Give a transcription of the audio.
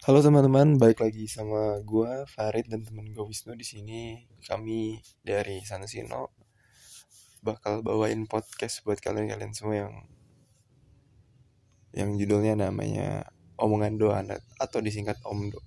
Halo teman-teman, balik lagi sama gue Farid dan temen gue Wisnu di sini. Kami dari Sansino bakal bawain podcast buat kalian-kalian semua yang yang judulnya namanya Omongan Doa atau disingkat Omdo.